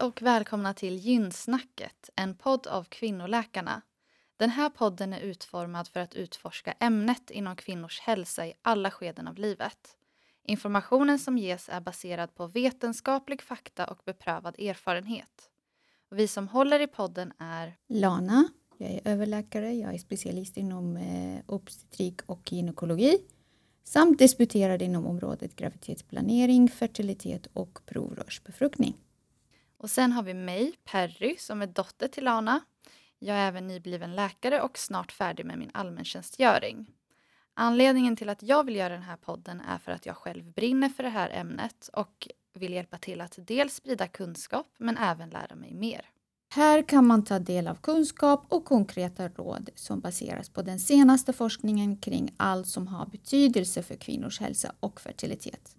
Hej och välkomna till Gynsnacket, en podd av Kvinnoläkarna. Den här podden är utformad för att utforska ämnet inom kvinnors hälsa i alla skeden av livet. Informationen som ges är baserad på vetenskaplig fakta och beprövad erfarenhet. Vi som håller i podden är Lana, jag är överläkare, jag är specialist inom eh, obstetrik och gynekologi samt disputerad inom området graviditetsplanering, fertilitet och provrörsbefruktning. Och sen har vi mig, Perry, som är dotter till Lana. Jag är även nybliven läkare och snart färdig med min allmäntjänstgöring. Anledningen till att jag vill göra den här podden är för att jag själv brinner för det här ämnet och vill hjälpa till att dels sprida kunskap men även lära mig mer. Här kan man ta del av kunskap och konkreta råd som baseras på den senaste forskningen kring allt som har betydelse för kvinnors hälsa och fertilitet.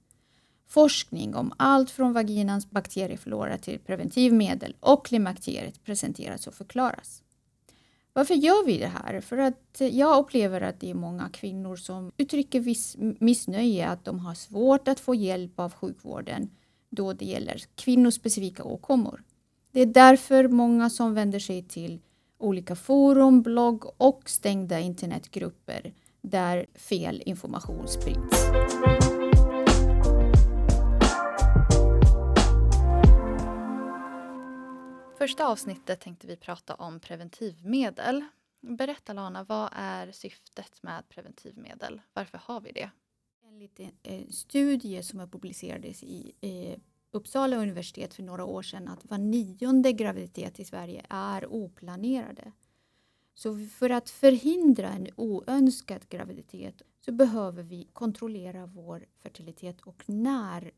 Forskning om allt från vaginans bakterieflora till preventivmedel och klimakteriet presenteras och förklaras. Varför gör vi det här? För att jag upplever att det är många kvinnor som uttrycker viss missnöje att de har svårt att få hjälp av sjukvården då det gäller kvinnospecifika åkommor. Det är därför många som vänder sig till olika forum, blogg och stängda internetgrupper där fel information sprids. Första avsnittet tänkte vi prata om preventivmedel. Berätta Lana, vad är syftet med preventivmedel? Varför har vi det? Enligt En eh, studie som publicerades i eh, Uppsala universitet för några år sedan att var nionde graviditet i Sverige är oplanerade. Så för att förhindra en oönskad graviditet så behöver vi kontrollera vår fertilitet och när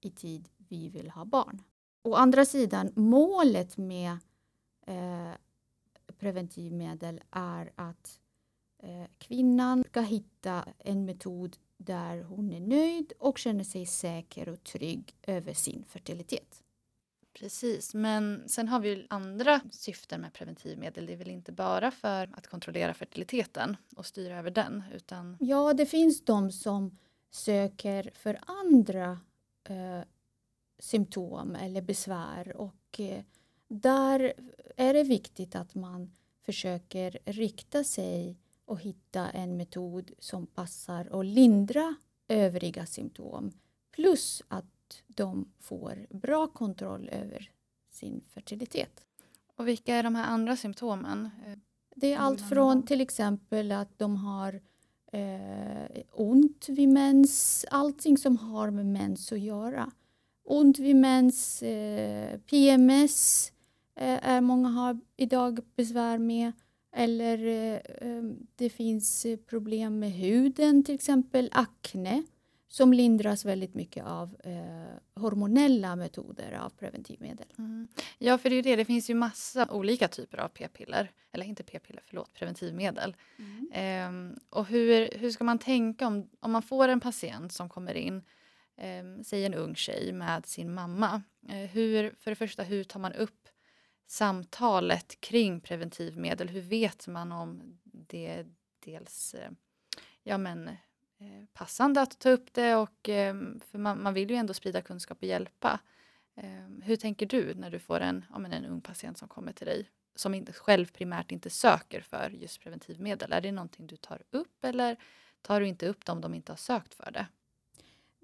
i tid vi vill ha barn. Å andra sidan, målet med eh, preventivmedel är att eh, kvinnan ska hitta en metod där hon är nöjd och känner sig säker och trygg över sin fertilitet. Precis, men sen har vi ju andra syften med preventivmedel. Det är väl inte bara för att kontrollera fertiliteten och styra över den? Utan... Ja, det finns de som söker för andra eh, symptom eller besvär och eh, där är det viktigt att man försöker rikta sig och hitta en metod som passar och lindra övriga symptom plus att de får bra kontroll över sin fertilitet. Och vilka är de här andra symptomen? Det är allt från till exempel att de har eh, ont vid mens, allting som har med mens att göra. Ont vid mens, eh, PMS eh, är många har idag besvär med. Eller eh, det finns problem med huden, till exempel akne som lindras väldigt mycket av eh, hormonella metoder av preventivmedel. Mm. Ja, för det är ju det. Det finns ju massa olika typer av p-piller. Eller inte p-piller, förlåt, preventivmedel. Mm. Eh, och hur, hur ska man tänka om, om man får en patient som kommer in, eh, säg en ung tjej med sin mamma. Eh, hur, för det första, hur tar man upp samtalet kring preventivmedel? Hur vet man om det är dels eh, ja, men, eh, passande att ta upp det? Och, eh, för man, man, vill ju ändå sprida kunskap och hjälpa. Ehm, hur tänker du när du får en, ja, men en ung patient som kommer till dig som inte, själv primärt inte söker för just preventivmedel? Är det någonting du tar upp eller tar du inte upp det om de inte har sökt för det?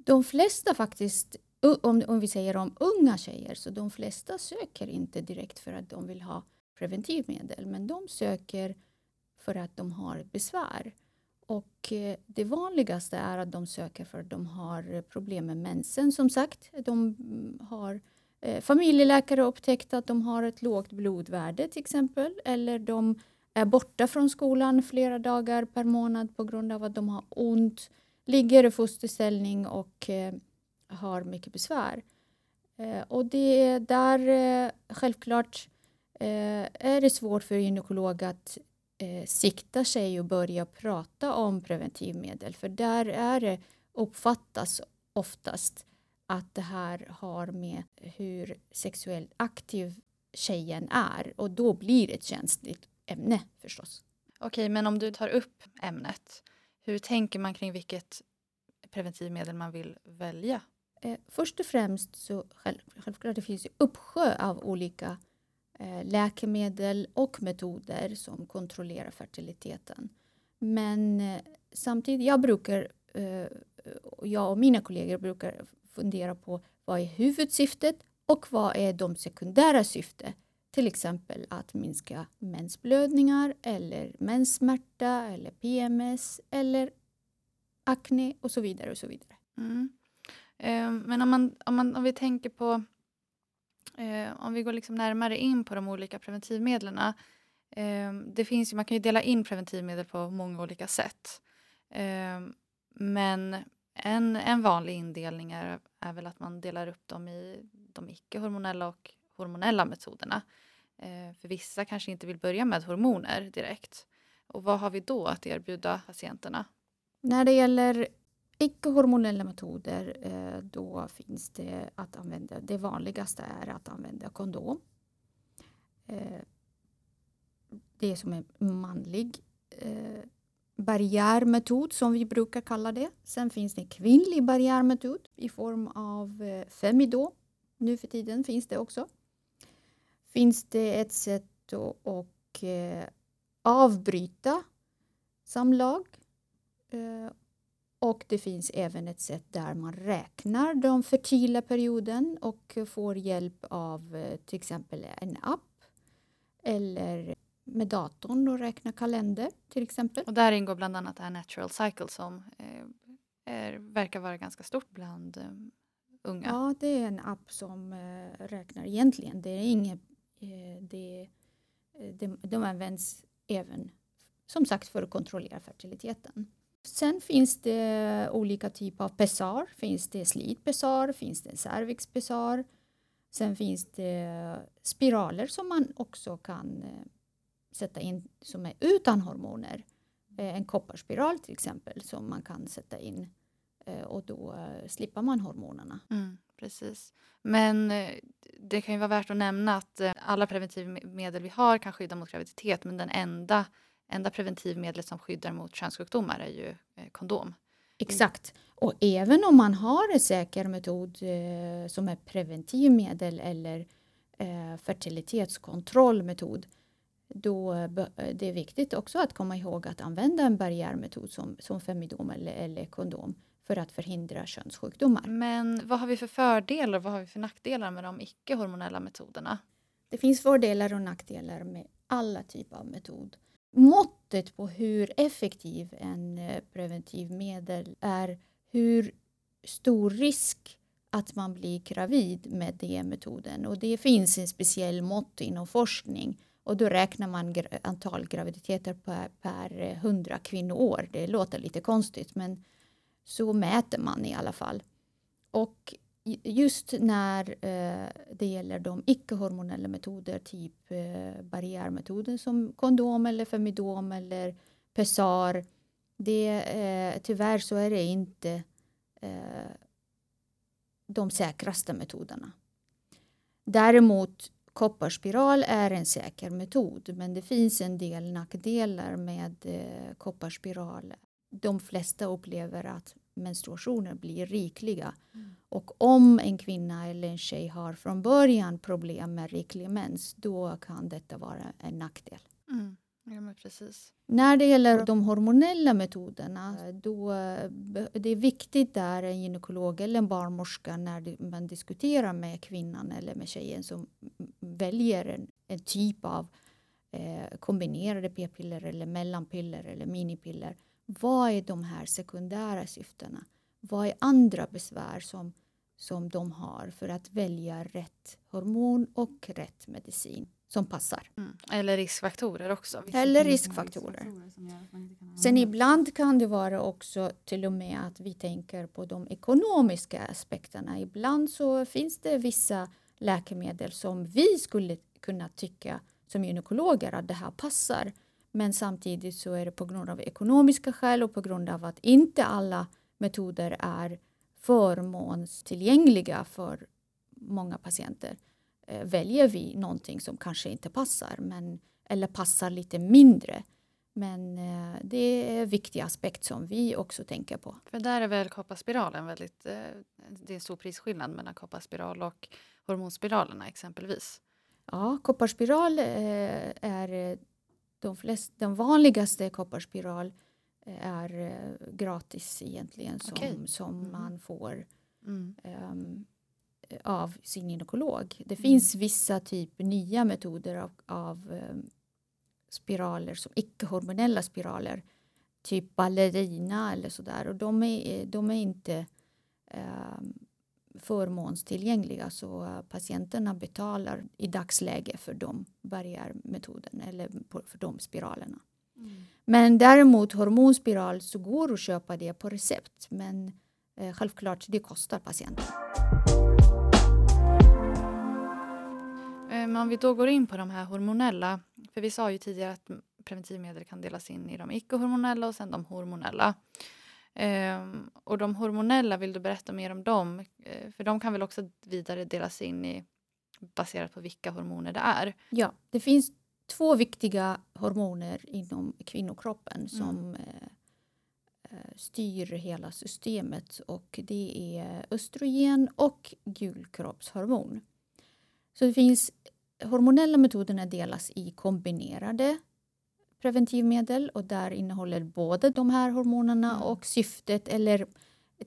De flesta faktiskt om, om vi säger om unga tjejer, så de flesta söker inte direkt för att de vill ha preventivmedel, men de söker för att de har besvär. Och eh, det vanligaste är att de söker för att de har problem med mensen, som sagt. De mm, har eh, familjeläkare upptäckt att de har ett lågt blodvärde till exempel, eller de är borta från skolan flera dagar per månad på grund av att de har ont, ligger i fosterställning och eh, har mycket besvär. Eh, och det är där eh, självklart eh, är det svårt för gynekolog att eh, sikta sig och börja prata om preventivmedel för där är det uppfattas oftast att det här har med hur sexuellt aktiv tjejen är och då blir det ett känsligt ämne förstås. Okej, men om du tar upp ämnet, hur tänker man kring vilket preventivmedel man vill välja? Eh, först och främst så själv, självklart det finns det uppsjö av olika eh, läkemedel och metoder som kontrollerar fertiliteten. Men eh, samtidigt, jag brukar, eh, jag och mina kollegor brukar fundera på vad är huvudsyftet och vad är de sekundära syftet? Till exempel att minska mensblödningar eller menssmärta eller PMS eller akne och så vidare. och så vidare. Mm. Eh, men om, man, om, man, om vi tänker på eh, om vi går liksom närmare in på de olika preventivmedlen. Eh, det finns ju, man kan ju dela in preventivmedel på många olika sätt. Eh, men en, en vanlig indelning är, är väl att man delar upp dem i de icke-hormonella och hormonella metoderna. Eh, för vissa kanske inte vill börja med hormoner direkt. Och vad har vi då att erbjuda patienterna? När det gäller icke-hormonella metoder eh, då finns det att använda, det vanligaste är att använda kondom. Eh, det som är manlig eh, barriärmetod som vi brukar kalla det. Sen finns det kvinnlig barriärmetod i form av eh, Femidå. Nu för tiden finns det också finns det ett sätt att och, eh, avbryta samlag. Eh, och det finns även ett sätt där man räknar den fertila perioden och får hjälp av eh, till exempel en app eller med datorn och räkna kalender till exempel. Och där ingår bland annat det här Natural Cycle som eh, är, verkar vara ganska stort bland eh, unga. Ja, det är en app som eh, räknar egentligen. Det är inget Eh, Eh, det, eh, de, de används även som sagt för att kontrollera fertiliteten. Sen finns det olika typer av pessar. Finns det slitpessar, finns det cervixpessar. Sen finns det spiraler som man också kan eh, sätta in som är utan hormoner. En kopparspiral till exempel som man kan sätta in och då slipper man hormonerna. Mm precis. Men eh, det kan ju vara värt att nämna att eh, alla preventivmedel vi har kan skydda mot graviditet men den enda, enda preventivmedlet som skyddar mot könssjukdomar är ju eh, kondom. Exakt. Och även om man har en säker metod som är preventivmedel eller fertilitetskontrollmetod då det är viktigt också att komma ihåg att använda en barriärmetod som, som femidom eller, eller kondom för att förhindra könssjukdomar. Men vad har vi för fördelar och vad har vi för nackdelar med de icke-hormonella metoderna? Det finns fördelar och nackdelar med alla typer av metod. Måttet på hur effektiv en eh, preventivmedel är hur stor risk att man blir gravid med den metoden. Och det finns en speciell mått inom forskning och då räknar man antal graviditeter per, per 100 kvinnoår. Det låter lite konstigt men så mäter man i alla fall. Och just när eh, det gäller de icke-hormonella metoder, typ eh, barriärmetoden som kondom eller femidom eller pessar, det, eh, tyvärr så är det inte eh, de säkraste metoderna. Däremot kopparspiral är en säker metod men det finns en del nackdelar med eh, kopparspiral de flesta upplever att menstruationer blir rikliga. Mm. Och om en kvinna eller en tjej har från början problem med riklig mens, då kan detta vara en nackdel. Mm. Ja. När det gäller de hormonella metoderna, då det är viktigt där en gynekolog eller en barnmorska när man diskuterar med kvinnan eller med tjejen som väljer en, en typ av eh, kombinerade p-piller eller mellanpiller eller minipiller vad är de här sekundära syftena? Vad är andra besvär som, som de har för att välja rätt hormon och rätt medicin som passar? Mm. Eller riskfaktorer också. Eller riskfaktorer. Sen ibland kan det vara också till och med att vi tänker på de ekonomiska aspekterna. Ibland så finns det vissa läkemedel som vi skulle kunna tycka som gynekologer att det här passar. Men samtidigt så är det på grund av ekonomiska skäl och på grund av att inte alla metoder är förmånstillgängliga för många patienter eh, väljer vi någonting som kanske inte passar men, eller passar lite mindre. Men eh, det är en viktig aspekt som vi också tänker på. För där är väl kopparspiralen väldigt... Eh, det är en stor prisskillnad mellan kopparspiral och hormonspiralerna exempelvis. Ja, kopparspiral eh, är de, flest, den vanligaste kopparspiral är gratis egentligen som, okay. som mm. man får mm. um, av sin gynekolog. Det mm. finns vissa typ nya metoder av, av um, spiraler som icke-hormonella spiraler. Typ ballerina eller sådär. Och de är, de är inte eh, förmånstillgängliga så patienterna betalar i dagsläget för de barriärmetoden eller för de spiralerna. Mm. Men däremot hormonspiral så går att köpa det på recept men eh, självklart det kostar patienten. Eh, om vi då går in på de här hormonella för vi sa ju tidigare att preventivmedel kan delas in i de icke-hormonella och sen de hormonella. Ehm, och de hormonella, vill du berätta mer om dem? Ehm, för de kan väl också vidare delas in i baserat på vilka hormoner det är? Ja, det finns två viktiga hormoner inom kvinnokroppen mm. som mm. eh, styr hela systemet och det är östrogen och gulkroppshormon. Så det finns hormonella metoderna delas i kombinerade preventivmedel och där innehåller både de här hormonerna mm. och syftet eller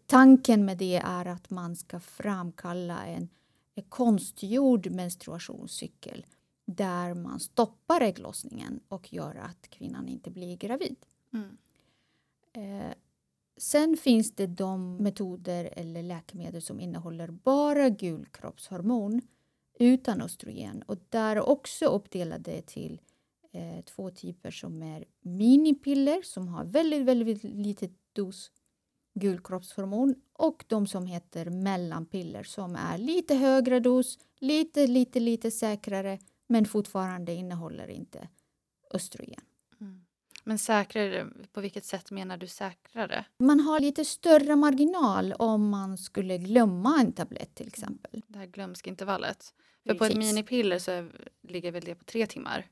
tanken med det är att man ska framkalla en, en konstgjord menstruationscykel där man stoppar ägglossningen och gör att kvinnan inte blir gravid. Mm. Eh, sen finns det de metoder eller läkemedel som innehåller bara gulkroppshormon utan östrogen. Och där är också uppdelade till eh, två typer som är minipiller som har väldigt, väldigt liten dos gulkroppshormon och de som heter mellanpiller som är lite högre dos, lite, lite, lite säkrare men fortfarande innehåller inte östrogen. Mm. Men säkrare, på vilket sätt menar du säkrare? Man har lite större marginal om man skulle glömma en tablett till exempel. Det här glömskintervallet. För på ett minipiller så ligger väl det på tre timmar?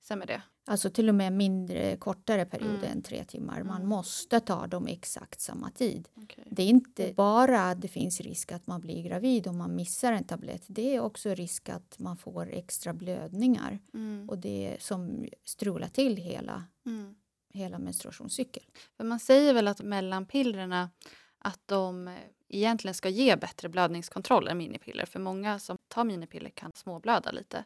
Stämmer det? Alltså till och med mindre, kortare perioder mm. än tre timmar. Man mm. måste ta dem exakt samma tid. Okay. Det är inte bara att det finns risk att man blir gravid om man missar en tablett. Det är också risk att man får extra blödningar mm. och det som strular till hela, mm. hela menstruationscykeln. För man säger väl att mellanpillerna att de egentligen ska ge bättre blödningskontroll än minipiller. För många som tar minipiller kan småblöda lite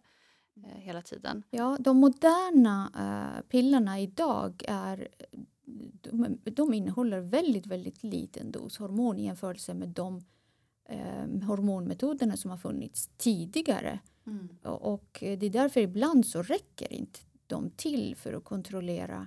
eh, hela tiden. Ja, de moderna eh, pillerna idag är de, de, innehåller väldigt, väldigt liten dos hormon i jämförelse med de eh, hormonmetoderna som har funnits tidigare. Mm. Och, och, det är därför ibland så räcker inte de till för att kontrollera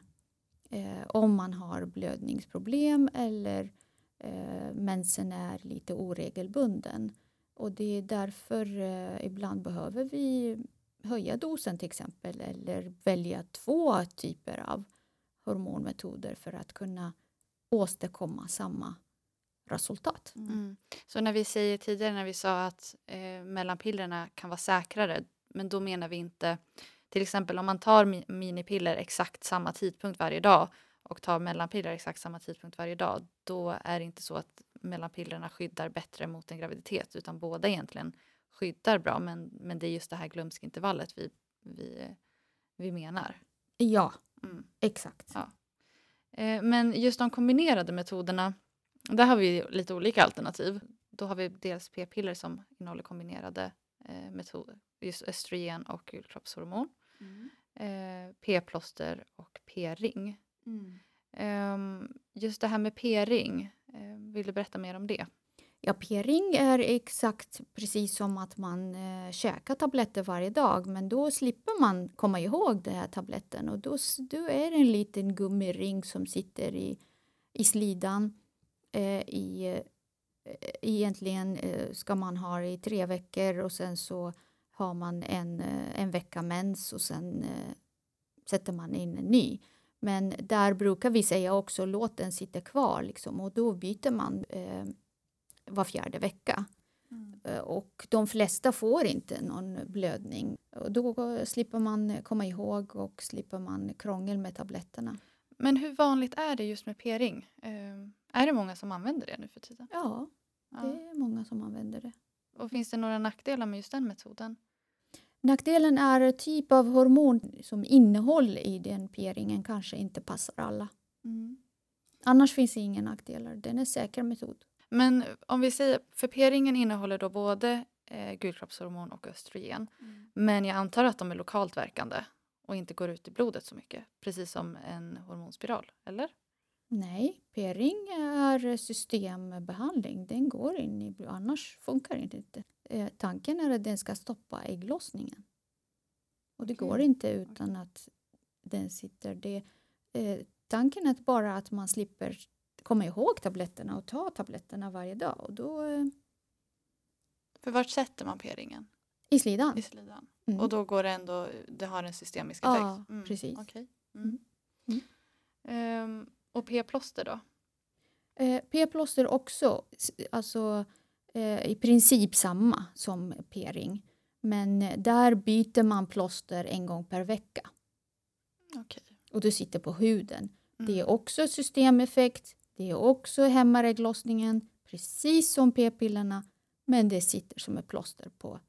eh, om man har blödningsproblem eller eh, mensen är lite oregelbunden. Och det är därför eh, ibland behöver vi höja dosen till exempel eller välja två typer av hormonmetoder för att kunna åstadkomma samma resultat. Mm. Så när vi säger tidigare när vi sa att eh, mellanpillerna kan vara säkrare, men då menar vi inte till exempel om man tar mi minipiller exakt samma tidpunkt varje dag och tar mellanpiller exakt samma tidpunkt varje dag, då är det inte så att mellanpillerna skyddar bättre mot en graviditet utan båda egentligen skyddar bra men, men det är just det här glömskintervallet vi, vi, vi menar. Ja, mm. exakt. Ja. Eh, men just de kombinerade metoderna, där har vi lite olika alternativ. Då har vi dels p-piller som innehåller kombinerade eh, metoder, just östrogen och gulkroppshormon. Mm. Eh, p-plåster och p-ring. Mm. Um, just det här med p-ring, vill du berätta mer om det? Ja, p-ring är exakt precis som att man eh, käkar tabletter varje dag men då slipper man komma ihåg den här tabletten och då, då är det en liten gummiring som sitter i, i slidan. Eh, i, eh, egentligen eh, ska man ha det i tre veckor och sen så har man en, eh, en vecka mens och sen eh, sätter man in en ny. Men där brukar vi säga också låt den sitta kvar liksom, och då byter man eh, var fjärde vecka. Mm. Eh, och de flesta får inte någon blödning Och då slipper man komma ihåg och slipper man krångel med tabletterna. Men hur vanligt är det just med p-ring? Eh, är det många som använder det nu för tiden? Ja, det är många som använder det. Och finns det några nackdelar med just den metoden? Nackdelen är typ av hormon som innehåll i den p-ringen kanske inte passar alla. Annars finns det inga nackdelar. Den är säker metod. Men om vi säger, för p-ringen innehåller då både eh, gulkroppshormon och östrogen. Men jag antar att de är lokalt verkande och inte går ut i blodet så mycket. Precis som en hormonspiral, eller? Nej, p-ring är systembehandling. Den går in i blodet, annars funkar det inte. Eh, tanken är att den ska stoppa ägglossningen. Och det Okej. går inte utan att den sitter. Det, eh, tanken är bara att man slipper komma ihåg tabletterna och ta tabletterna varje dag. Och då, eh, För vart sätter man p-ringen? I slidan. I slidan. Mm. Och då går det ändå, det har en systemisk Ja, effekt? Mm, precis. okej. Mm. Mm. Ehm, och p-plåster då? Eh, p-plåster också, alltså eh, i princip samma som p-ring. Men eh, där byter man plåster en gång per vecka Okej. och det sitter på huden. Det är Mm. också systemeffekt, det är också hämmar ägglossningen, precis som p-pillerna, men det sitter som ett plåster på,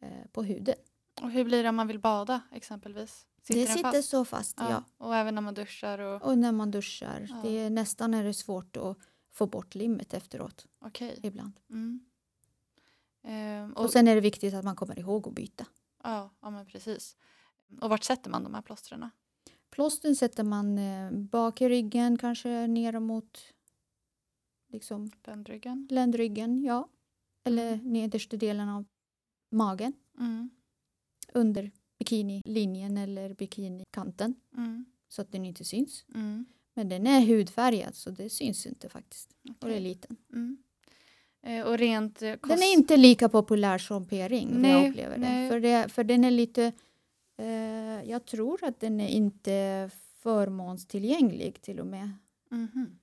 eh, på huden. Och hur blir det om man vill bada exempelvis? det den sitter fast? så fast, ja. Ja. Och även när man duschar och... Och när man duschar, Ja. det är, nästan är det svårt att få bort limmet efteråt Okej. ibland. Mm. Ehm, Och sen är det viktigt att man kommer ihåg att byta. Ja, ja men precis. Och vart sätter man de här plåstren? Plåstern sätter man eh, bak i ryggen, kanske ner mot liksom, Ländryggen? ländryggen, ja. Eller Mm. nedersta delen av magen, Mm. under bikinilinjen eller bikinikanten Mm. så att den inte syns. Mm. Men den är hudfärgad så det syns inte faktiskt. Och det är Okej. liten. Mm. Eh, och rent eh, kost... Den är inte lika populär som p-ring, jag upplever nej. det. För, det. för den är lite... Eh, jag tror att den är inte förmånstillgänglig till och med. Mhm.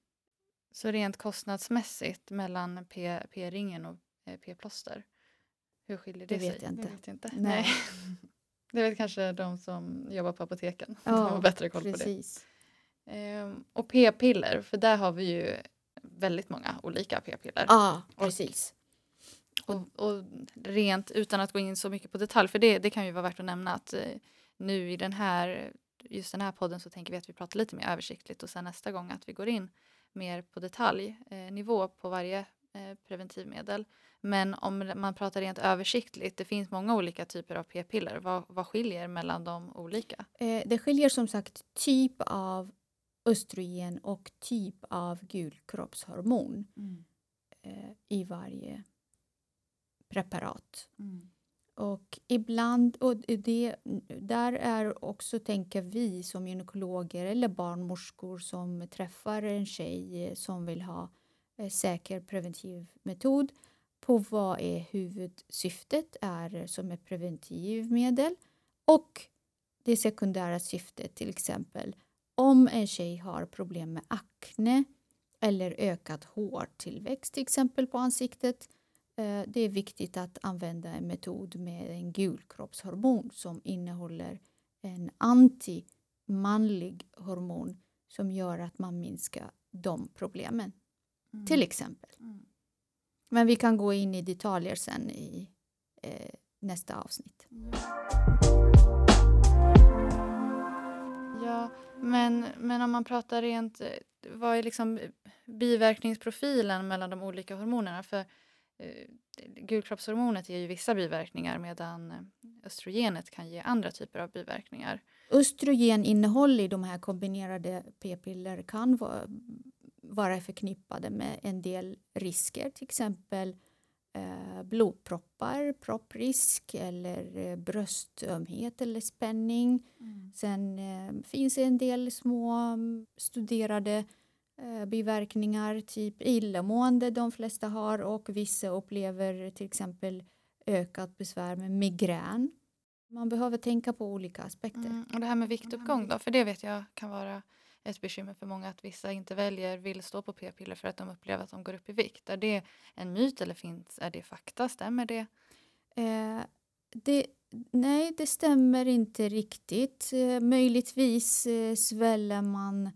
Så rent kostnadsmässigt mellan p-ringen och eh, p-plåster, hur skiljer det, Det vet sig? jag inte. Det vet jag inte. Nej. Det vet kanske de som jobbar på apoteken. de Ja, har bättre koll på det. Precis. Ehm, och p-piller, för där har vi ju väldigt många olika p-piller. Ja, precis. Och, och rent utan att gå in så mycket på detalj, för det, det kan ju vara värt att nämna att eh, nu i den här, just den här podden så tänker vi att vi pratar lite mer översiktligt och sen nästa gång att vi går in mer på detaljnivå eh, på varje eh, preventivmedel. Men om man pratar rent översiktligt, det finns många olika typer av p-piller. Vad, vad skiljer mellan de olika? Det skiljer som sagt typ av östrogen och typ av gulkroppshormon eh, i varje preparat. Och ibland, och det, där är också, tänker vi som gynekologer eller barnmorskor som träffar en tjej som vill ha eh, säker preventiv metod på vad är huvudsyftet är som ett preventivmedel och det sekundära syftet till exempel om en tjej har problem med akne eller ökad hårtillväxt till exempel på ansiktet Det är viktigt att använda en metod med en gulkroppshormon som innehåller en antimanlig hormon som gör att man minskar de problemen, till exempel. Mm. Men vi kan gå in i detaljer sen i eh, nästa avsnitt. Ja, men, men om man pratar rent, eh, vad är liksom biverkningsprofilen mellan de olika hormonerna? För eh, gulkroppshormonet ger ju vissa biverkningar medan eh, östrogenet kan ge andra typer av biverkningar. Östrogeninnehåll i de här kombinerade p-piller kan vara, vara förknippade med en del risker, till exempel eh, blodproppar, propprisk eller eh, bröstömhet eller spänning. Sen eh, finns det en del små mm, studerade eh, biverkningar, typ illamående de flesta har och vissa upplever till exempel ökat besvär med migrän. Man behöver tänka på olika aspekter. Mm. Och det här med viktuppgång då, för det vet jag kan vara ett bekymmer för många att vissa inte väljer, vill stå på p-piller för att de upplever att de går upp i vikt. Är det en myt eller finns, är det fakta? Stämmer det? Eh, det, Nej, det stämmer inte riktigt. Eh, möjligtvis eh, sväller man, eh,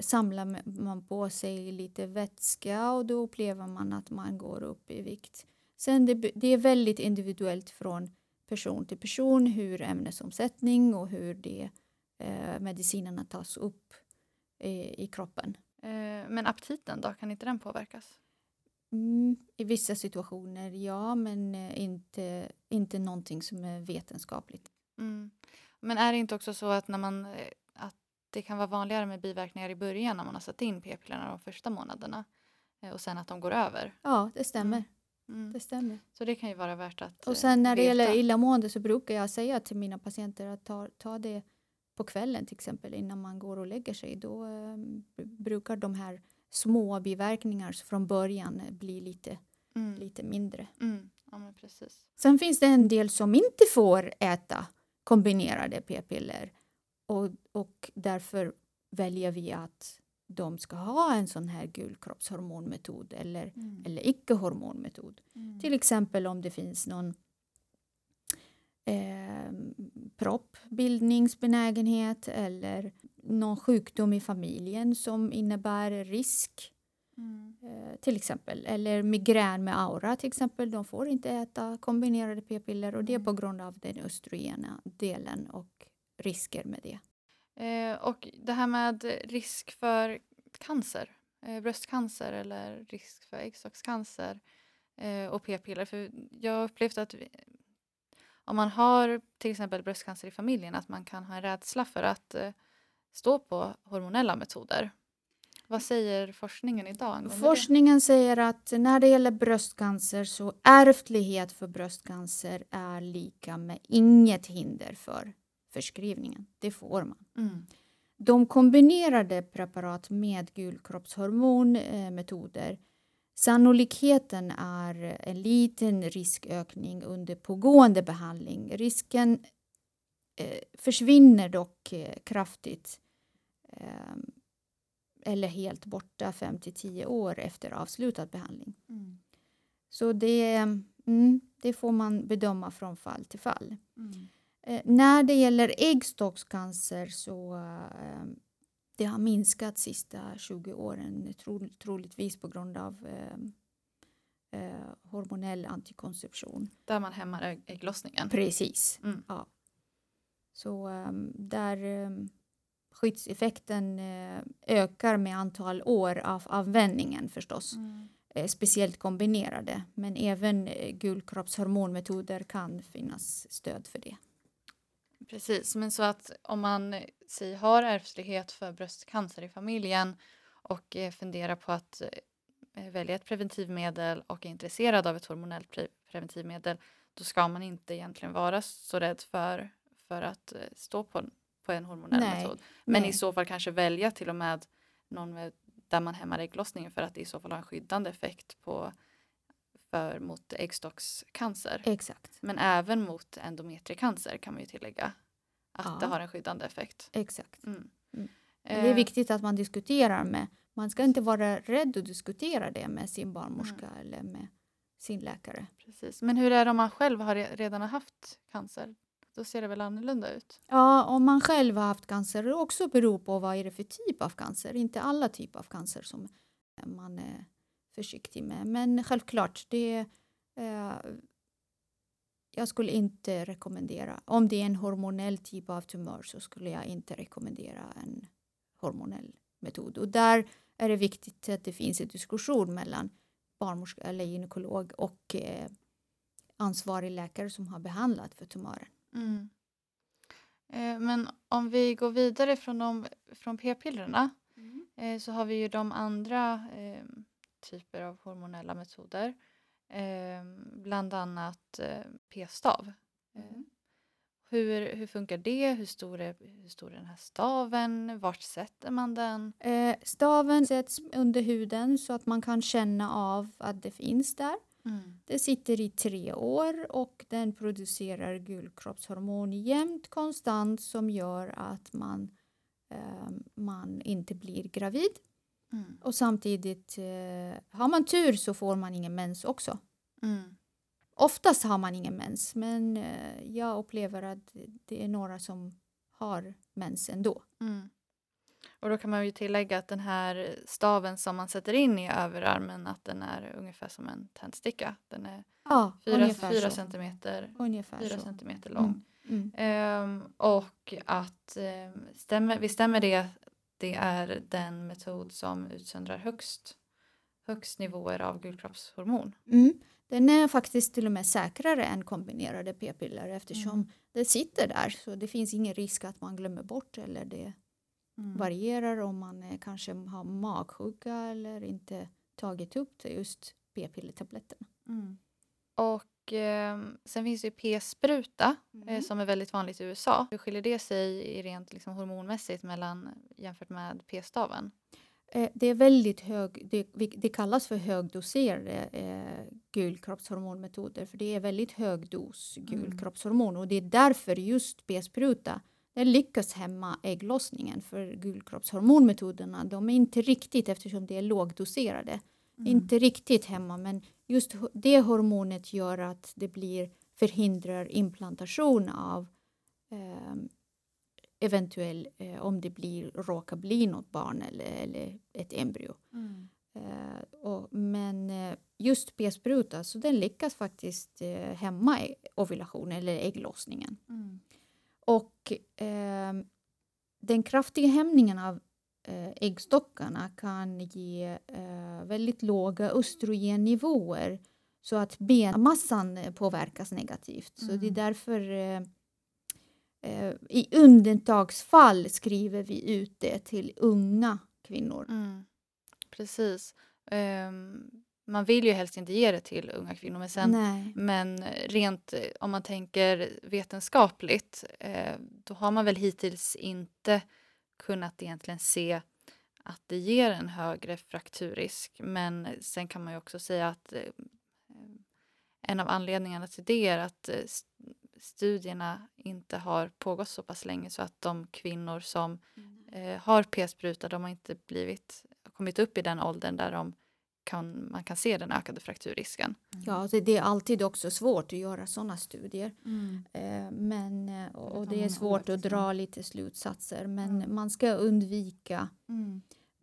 samlar man på sig lite vätska och då upplever man att man går upp i vikt. Sen det, det är väldigt individuellt från person till person hur ämnesomsättning och hur det, eh, medicinerna tas upp eh, i kroppen. Eh, men aptiten då, kan inte den påverkas? Mm, I vissa situationer, ja, men eh, inte, inte någonting som är vetenskapligt. Mm. Men är det inte också så att, när man, eh, det kan vara vanligare med biverkningar i början när man har satt in p-pillerna de första månaderna eh, och sen att de går över? Ja, det stämmer. Mm. Mm. Det stämmer. Så det kan ju vara värt att Och sen när det veta. gäller illamående så brukar jag säga till mina patienter att ta, ta det på kvällen till exempel innan man går och lägger sig. Då eh, brukar de här små biverkningar från början bli lite, Mm. lite mindre. Mm. Ja. Sen finns det en del som inte får äta kombinerade p-piller och, och därför väljer vi att de ska ha en sån här gulkroppshormonmetod eller, Mm. eller icke-hormonmetod. Mm. Till exempel om det finns någon eh, proppbildningsbenägenhet eller någon sjukdom i familjen som innebär risk. Mm. Eh, till exempel. Eller migrän med aura till exempel. De får inte äta kombinerade p-piller och det är Mm. på grund av den östrogena delen och risker med det. Eh, och det här med risk för cancer, eh, bröstcancer eller risk för äggstockscancer eh, och p-piller. För jag har upplevt att vi, om man har till exempel bröstcancer i familjen att man kan ha en rädsla för att stå på hormonella metoder. Vad säger forskningen idag angående det? Forskningen säger att när det gäller bröstcancer så ärftlighet för bröstcancer är lika med inget hinder för förskrivningen. Det får man. Mm. De kombinerade preparat med gulkroppshormonmetoder Sannolikheten är en liten riskökning under pågående behandling. Risken eh, försvinner dock eh, kraftigt eh, eller helt borta 5 till 10 år efter avslutad behandling. Mm. Så det, mm, det får man bedöma från fall till fall. Mm. Eh, när det gäller äggstockscancer så eh, det har minskat sista 20 åren tro, troligtvis på grund av eh, eh, hormonell antikonception. Där man hämmar ägg- ägglossningen. Precis. Mm. Ja. Så eh, där eh, skyddseffekten eh, ökar med antal år av avvändningen förstås. Mm. Eh, speciellt kombinerade. Men även eh, gulkroppshormonmetoder kan finnas stöd för det. Precis, men så att om man eh, säg, har ärftlighet för bröstcancer i familjen och eh, funderar på att eh, välja ett preventivmedel och är intresserad av ett hormonellt pre- preventivmedel då ska man inte egentligen vara så rädd för, för att eh, stå på, på en hormonell Nej, metod. Men nej. i så fall kanske välja till och med någon med, där man hämmar ägglossningen för att det i så fall har en skyddande effekt på, för, mot äggstockscancer. Exakt. Men även mot endometriecancer kan man ju tillägga att Ja. det har en skyddande effekt. Exakt. Mm. Mm. Eh, Det är viktigt att man diskuterar med, man ska inte vara rädd att diskutera det med sin barnmorska Mm. eller med sin läkare. Precis. Men hur är det om man själv har re- redan har haft cancer? Då ser det väl annorlunda ut? Ja, om man själv har haft cancer, det också beror på vad är det för typ av cancer. Inte alla typer av cancer som man är försiktig med. Men självklart, det, eh, jag skulle inte rekommendera, om det är en hormonell typ av tumör så skulle jag inte rekommendera en hormonell metod. Och där är det viktigt att det finns en diskussion mellan barnmorska eller gynekolog och eh, ansvarig läkare som har behandlat för tumören. Mm. Eh, men om vi går vidare från, de, från p-pillerna eh, så har vi ju de andra eh, typer av hormonella metoder. Eh, bland annat eh, p-stav. Mm. hur, hur funkar det? Hur stor, är, hur stor är den här staven? Vart sätter man den? Eh, staven sätts under huden så att man kan känna av att det finns där. Det sitter i tre år och den producerar gulkroppshormon jämnt konstant som gör att man, eh, man inte blir gravid. Mm. Och samtidigt, eh, har man tur så får man ingen mens också. Mm. oftast har man ingen mens, men eh, jag upplever att det är några som har mens ändå. Mm. Och då kan man ju tillägga att den här staven som man sätter in i överarmen att den är ungefär som en tändsticka. Den är Ja, fyra, fyra centimeter, Ungefär fyra så. centimeter lång. Mm. Mm. Ehm, och att um, stämmer, vi stämmer det det är den metod som utsöndrar högst, högst nivåer av gulkroppshormon. Mm. Den är faktiskt till och med säkrare än kombinerade p-piller eftersom Mm. det sitter där så det finns ingen risk att man glömmer bort eller det varierar om man kanske har magsjuka eller inte tagit upp det just p-pillertabletterna. Mm. Och ehm, sen finns det ju p-spruta eh, Mm. som är väldigt vanligt i USA. Hur skiljer det sig rent liksom, hormonmässigt mellan, jämfört med p-staven? Eh, Det är väldigt hög, det, det kallas för högdoserade eh, gulkroppshormonmetoder för det är väldigt hög dos gulkroppshormon och det är därför just p-spruta den lyckas hämma ägglossningen för gulkroppshormonmetoderna de är inte riktigt eftersom det är lågdoserade inte riktigt hemma men just det hormonet gör att det blir förhindrar implantation av eh, eventuell eh, om det blir råkar bli något barn eller, eller ett embryo. Eh, och, men eh, just p-spruta så den lyckas faktiskt eh, hämma ä- ovulation eller ägglossningen. Och eh, den kraftiga hämningen av äggstockarna kan ge eh, väldigt låga östrogennivåer så att benmassan eh, påverkas negativt. Så det är Mm. därför eh, eh, i undantagsfall skriver vi ut det till unga kvinnor. Mm. Precis. Ehm, man vill ju helst inte ge det till unga kvinnor men sen Nej. Men rent eh, om man tänker vetenskapligt eh, då har man väl hittills inte kunnat egentligen se att det ger en högre frakturrisk. Men sen kan man ju också säga att eh, en av anledningarna till det är att eh, st- studierna inte har pågått så pass länge så att de kvinnor som eh, har p-spruta de har inte blivit, kommit upp i den åldern där de kan, man kan se den ökade frakturrisken. Ja, så det är alltid också svårt att göra sådana studier. Eh, Men, eh, och det är svårt år, att dra lite slutsatser men Mm. man ska undvika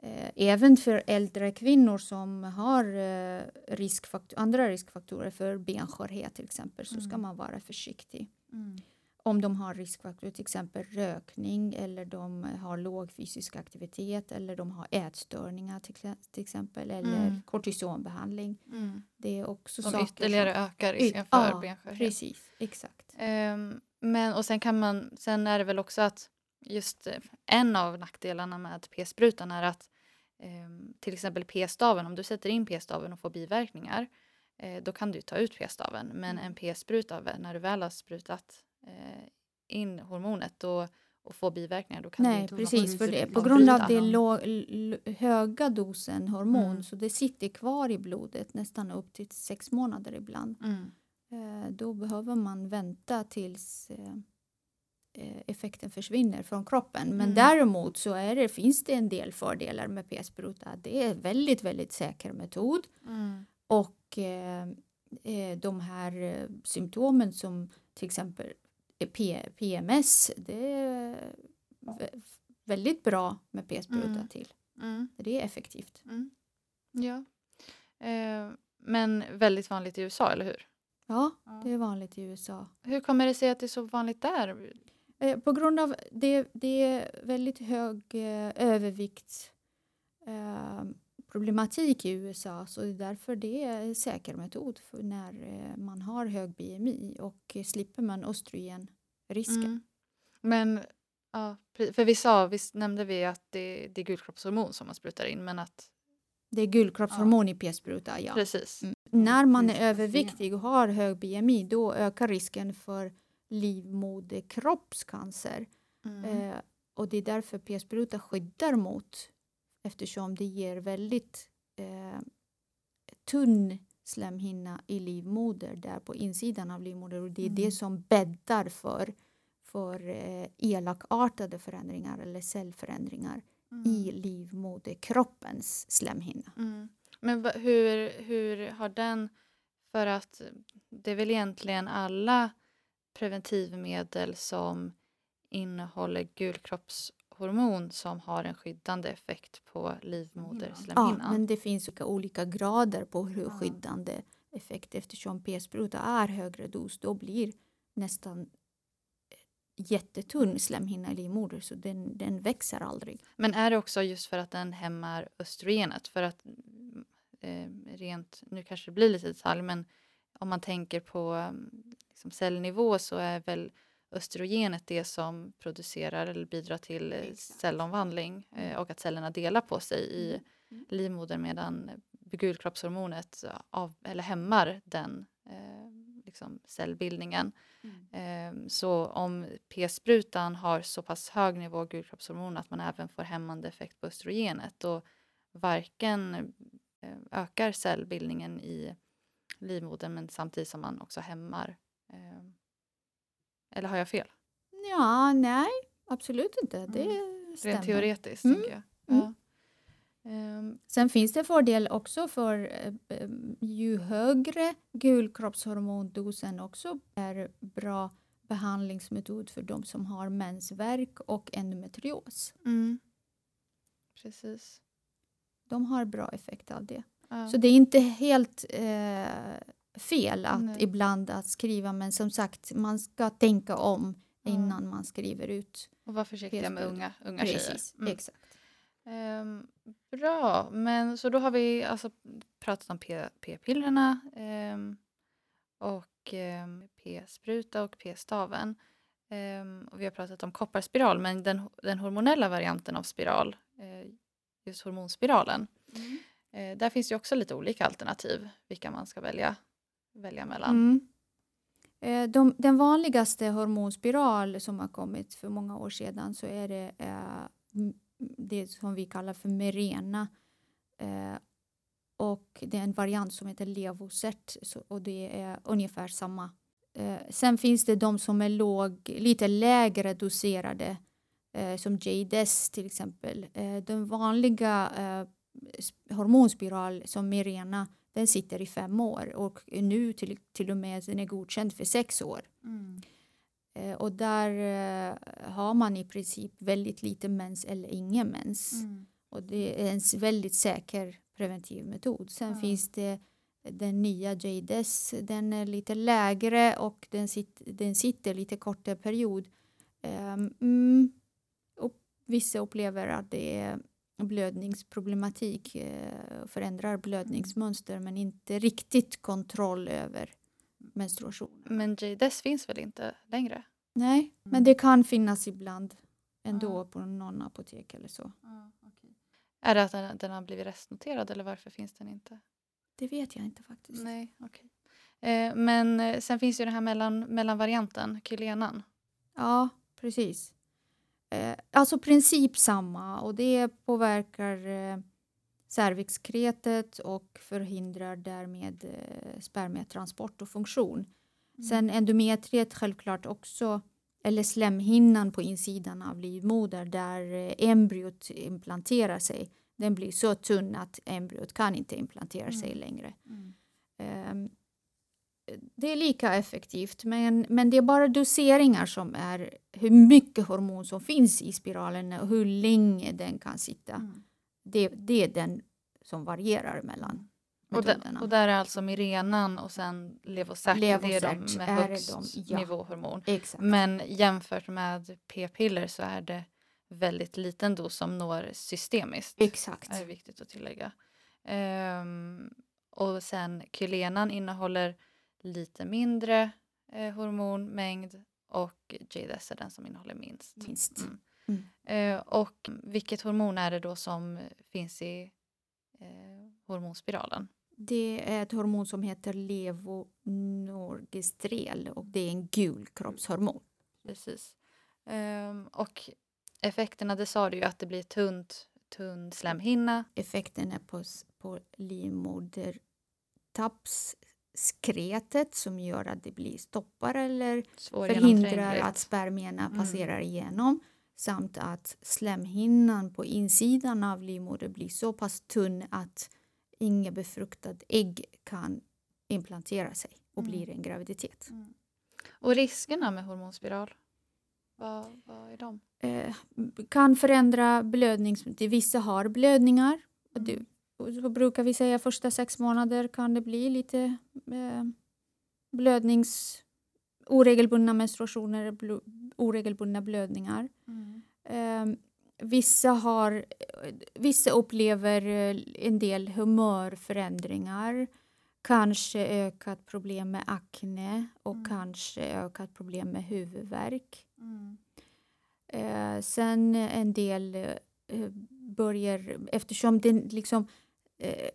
eh, även för äldre kvinnor som har eh, riskfakt- andra riskfaktorer för benskörhet till exempel så ska Mm. man vara försiktig. Om de har riskfaktorer, till exempel rökning eller de har låg fysisk aktivitet eller de har ätstörningar till, till exempel eller Mm. kortisonbehandling. Det är också Som saker ytterligare som... ökar risken för Ja, benskörhet. Precis, exakt. Ehm, men och sen kan man, sen är det väl också att just eh, en av nackdelarna med p-sprutan är att ehm, till exempel p-staven, om du sätter in p-staven och får biverkningar eh, då kan du ta ut p-staven. Men Mm. en p-spruta, när du väl har sprutat in hormonet då, och får biverkningar då kan Nej, inte precis. För det, på grund av det l, höga dosen hormon Mm. så det sitter kvar i blodet nästan upp till sex månader ibland. Mm. Eh, då behöver man vänta tills eh, eh, effekten försvinner från kroppen. Men Mm. däremot så är det, finns det en del fördelar med p-spruta. Det är en väldigt, väldigt säker metod. Mm. Och eh, eh, de här eh, symptomen som till exempel eh, PMS, det är vä- väldigt bra med p-spruta Mm. till. Mm. Det är effektivt. Mm. Ja. Eh, men väldigt vanligt i USA, eller hur? Ja, Ja. det är vanligt i USA. Hur kommer det sig att det är så vanligt där? Eh, på grund av det, det är väldigt hög eh, övervikt eh, problematik i USA så det är därför det är en säker metod för när eh, man har hög BMI och slipper man östrogenrisken. Mm. Men, ja, för vi sa, visst nämnde vi att det, det är gulkroppshormon som man sprutar in, men att Det är gulkroppshormon i p-spruta, ja. precis. Mm. När man är Precis. överviktig och har hög BMI då ökar risken för livmoderkroppscancer. Mm. Eh, och det är därför p-spruta skyddar mot eftersom det ger väldigt eh, tunn slemhinna i livmoder där på insidan av livmoder och det är Mm. det som bäddar för, för eh, elakartade förändringar eller cellförändringar i livmoderkroppens slemhinna. Mm. Men hur, hur har den För att det är väl egentligen alla preventivmedel som innehåller gulkroppshormon som har en skyddande effekt på livmoderslemhinnan. Ja, men det finns olika grader på hur skyddande effekt eftersom p-spruta är högre dos då blir nästan jättetunn slemhinna i livmodern så den, den växer aldrig. Men är det också just för att den hämmar östrogenet? För att eh, rent, nu kanske det blir lite detalj, men om man tänker på liksom cellnivå så är väl östrogenet det som producerar eller bidrar till Exakt. cellomvandling eh, mm. och att cellerna delar på sig i mm. mm. livmodern medan gulkroppshormonet av, eller hämmar den eh, liksom cellbildningen. Mm. Eh, så om p-sprutan har så pass hög nivå gulkroppshormon att man även får hämmande effekt på östrogenet då varken eh, ökar cellbildningen i livmodern men samtidigt som man också hämmar. Eh, eller har jag fel? Ja, nej, absolut inte. Det mm. stämmer. Rent teoretiskt, mm. tänker jag. Mm. Ja. Um, Sen finns det fördel också för uh, ju högre gulkroppshormondosen också är bra behandlingsmetod för de som har mensvärk och endometrios. Mm. Precis. De har bra effekt av det. Ja. Så det är inte helt uh, fel att Nej. ibland att skriva men som sagt man ska tänka om innan ja. man skriver ut. Och vara försiktiga med unga, unga Precis, tjejer. Mm. Exakt. Um, bra, men så då har vi alltså pratat om p-pillerna um, och um, p-spruta och p-staven. och vi har pratat om kopparspiral, men den, den hormonella varianten av spiral, uh, just hormonspiralen, mm. uh, där finns ju också lite olika alternativ vilka man ska välja, välja mellan. Mm. Eh, de, den vanligaste hormonspiral som har kommit för många år sedan så är det eh, det som vi kallar för Merena. Eh, och det är en variant som heter Levocert och det är ungefär samma. Eh, sen finns det de som är låg, lite lägre doserade eh, som JDES till exempel. Eh, den vanliga eh, hormonspiral som Mirena den sitter i fem år och nu till, till och med den är godkänd för sex år. Mm. Eh, och där eh, har man i princip väldigt lite mens eller ingen mens. Mm. Och det är en väldigt säker preventiv metod. Sen mm. finns det den nya JDS, den är lite lägre och den, sit, den sitter lite kortare period. Um, och vissa upplever att det är blödningsproblematik, uh, förändrar blödningsmönster mm. men inte riktigt kontroll över menstruation. Men JDS finns väl inte längre? Nej, mm. men det kan finnas ibland ändå ah. på någon apotek eller så. Ah, okay. Är det att den, den, har blivit restnoterad eller varför finns den inte? Det vet jag inte faktiskt. Nej, okay. Eh, men eh, sen finns ju den här mellan, mellanvarianten, kylenan. Ja, precis. Eh, alltså princip samma och det påverkar eh, cervixkretet och förhindrar därmed eh, spermietransport och funktion. Mm. Sen endometriet självklart också, eller slemhinnan på insidan av livmoder där eh, embryot implanterar sig. Den blir så tunn att embryot kan inte implantera mm. sig längre. Mm. Um, det är lika effektivt men, men det är bara doseringar som är hur mycket hormon som finns i spiralen och hur länge den kan sitta. Mm. Det, det är den som varierar mellan och, den, och där är alltså Mirenan och sen Levocert, Levocert det är de med högst de, ja. nivåhormon. Exakt. Men jämfört med p-piller så är det väldigt liten dos som når systemiskt. Exakt. Det är viktigt att tillägga. Um, och sen Kylenan innehåller lite mindre eh, hormonmängd och JDS är den som innehåller minst. minst. Mm. Mm. Uh, och vilket hormon är det då som finns i eh, hormonspiralen? Det är ett hormon som heter levonorgestrel och det är en gul kroppshormon. Precis. Um, och effekterna, det sa du ju att det blir tunt, tunn slemhinna. Effekten är på, på livmodertappskretet som gör att det blir stoppar eller förhindrar att spermierna mm. passerar igenom samt att slemhinnan på insidan av livmodern blir så pass tunn att inga befruktade ägg kan implanterar sig och Mm. blir en graviditet. Och riskerna med hormonspiral? Vad, vad är de? Eh, kan förändra blödnings... det- Vissa har blödningar. Och Mm. det, så brukar vi säga första sex månader kan det bli lite eh, blödnings... oregelbundna menstruationer, blo, oregelbundna blödningar. Eh, vissa, har, vissa upplever eh, en del humörförändringar. Kanske ökat problem med akne och Mm. kanske ökat problem med huvudvärk. Eh, sen en del eh, börjar, eftersom det liksom eh,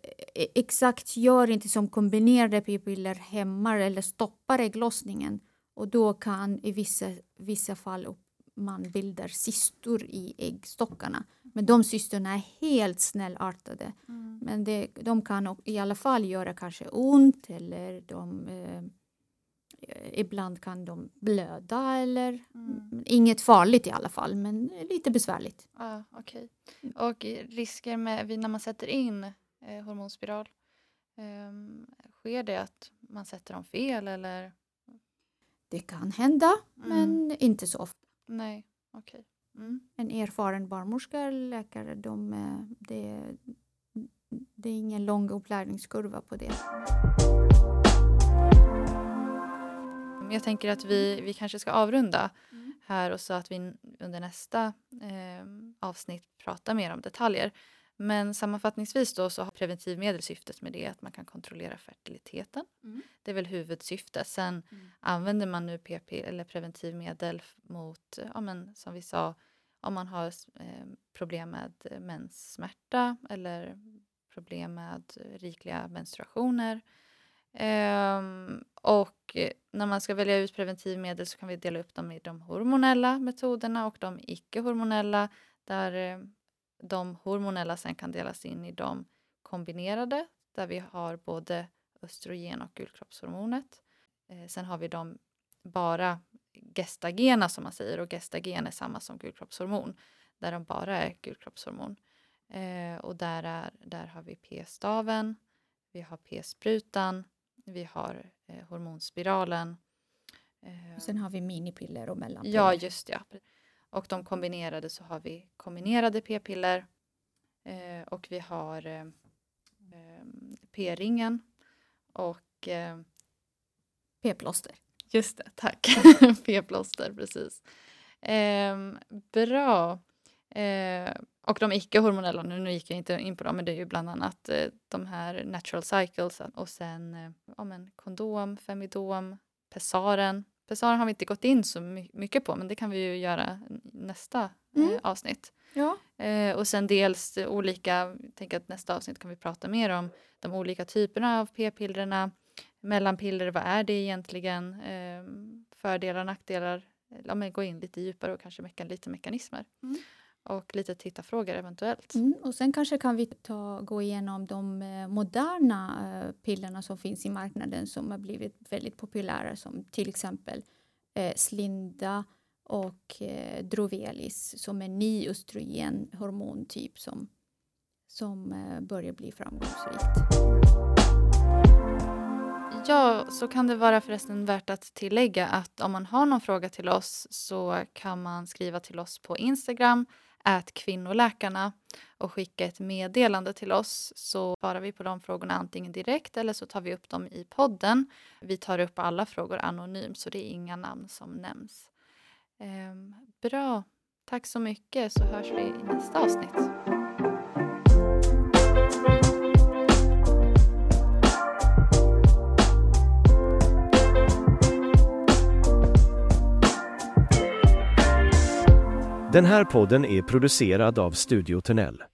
exakt gör inte som kombinerade p-piller hämmar eller stoppar ägglossningen och då kan i vissa, vissa fall upp- man bildar cystor i äggstockarna. Men de cystorna är helt snällartade. Men det, de kan i alla fall göra kanske ont eller de, eh, eh, ibland kan de blöda eller Mm. inget farligt i alla fall men lite besvärligt. Ja, okej. Och risker med när man sätter in eh, hormonspiral? ehm, sker det att man sätter dem fel eller? Det kan hända Mm. men inte så ofta. Nej, okej. Mm. En erfaren barnmorska eller läkare, de, eh, det, det är ingen lång upplärningskurva på det. Jag tänker att vi, vi kanske ska avrunda här och så att vi under nästa eh, avsnitt pratar mer om detaljer. Men sammanfattningsvis då så har preventivmedel syftet med det att man kan kontrollera fertiliteten. Mm. Det är väl huvudsyftet. Sen Mm. använder man nu PP eller preventivmedel mot, ja men som vi sa, om man har eh, problem med eh, menssmärta eller problem med rikliga menstruationer. Ehm, och när man ska välja ut preventivmedel så kan vi dela upp dem i de hormonella metoderna och de icke-hormonella där eh, de hormonella sen kan delas in i de kombinerade där vi har både östrogen och gulkroppshormonet. Eh, sen har vi de bara gestagena som man säger och gestagen är samma som gulkroppshormon där de bara är gulkroppshormon. Eh, och där, är, där har vi p-staven, vi har p-sprutan, vi har eh, hormonspiralen. Eh, Sen har vi minipiller och mellanpiller. Ja, just ja. Och de kombinerade så har vi kombinerade p-piller eh, och vi har eh, eh, p-ringen och eh, P-plåster. Just det, tack. P-plåster, precis. Ehm, bra. Eh, och de icke-hormonella, nu, nu gick jag inte in på dem, men det är ju bland annat eh, de här natural cycles och sen ja, men kondom, femidom, pessaren. Pessaren har vi inte gått in så my- mycket på, men det kan vi ju göra nästa eh, Mm. avsnitt. Ja. Eh, och sen dels olika, jag tänker att nästa avsnitt kan vi prata mer om de olika typerna av p-pillerna, mellanpiller, vad är det egentligen, eh, fördelar, nackdelar, ja, men gå in lite djupare och kanske meka, lite mekanismer. Mm. Och lite tittarfrågor eventuellt. Mm, och sen kanske kan vi ta, gå igenom de eh, moderna eh, pillerna som finns i marknaden som har blivit väldigt populära som till exempel eh, Slinda och eh, Drovelis som är ny östrogenhormontyp som, som eh, börjar bli framgångsrikt. Ja, så kan det vara förresten värt att tillägga att om man har någon fråga till oss så kan man skriva till oss på Instagram, ät kvinnoläkarna och skicka ett meddelande till oss så svarar vi på de frågorna antingen direkt eller så tar vi upp dem i podden. Vi tar upp alla frågor anonymt så det är inga namn som nämns. Ehm, bra, tack så mycket så hörs vi i nästa avsnitt. Den här podden är producerad av Studio Tunnel.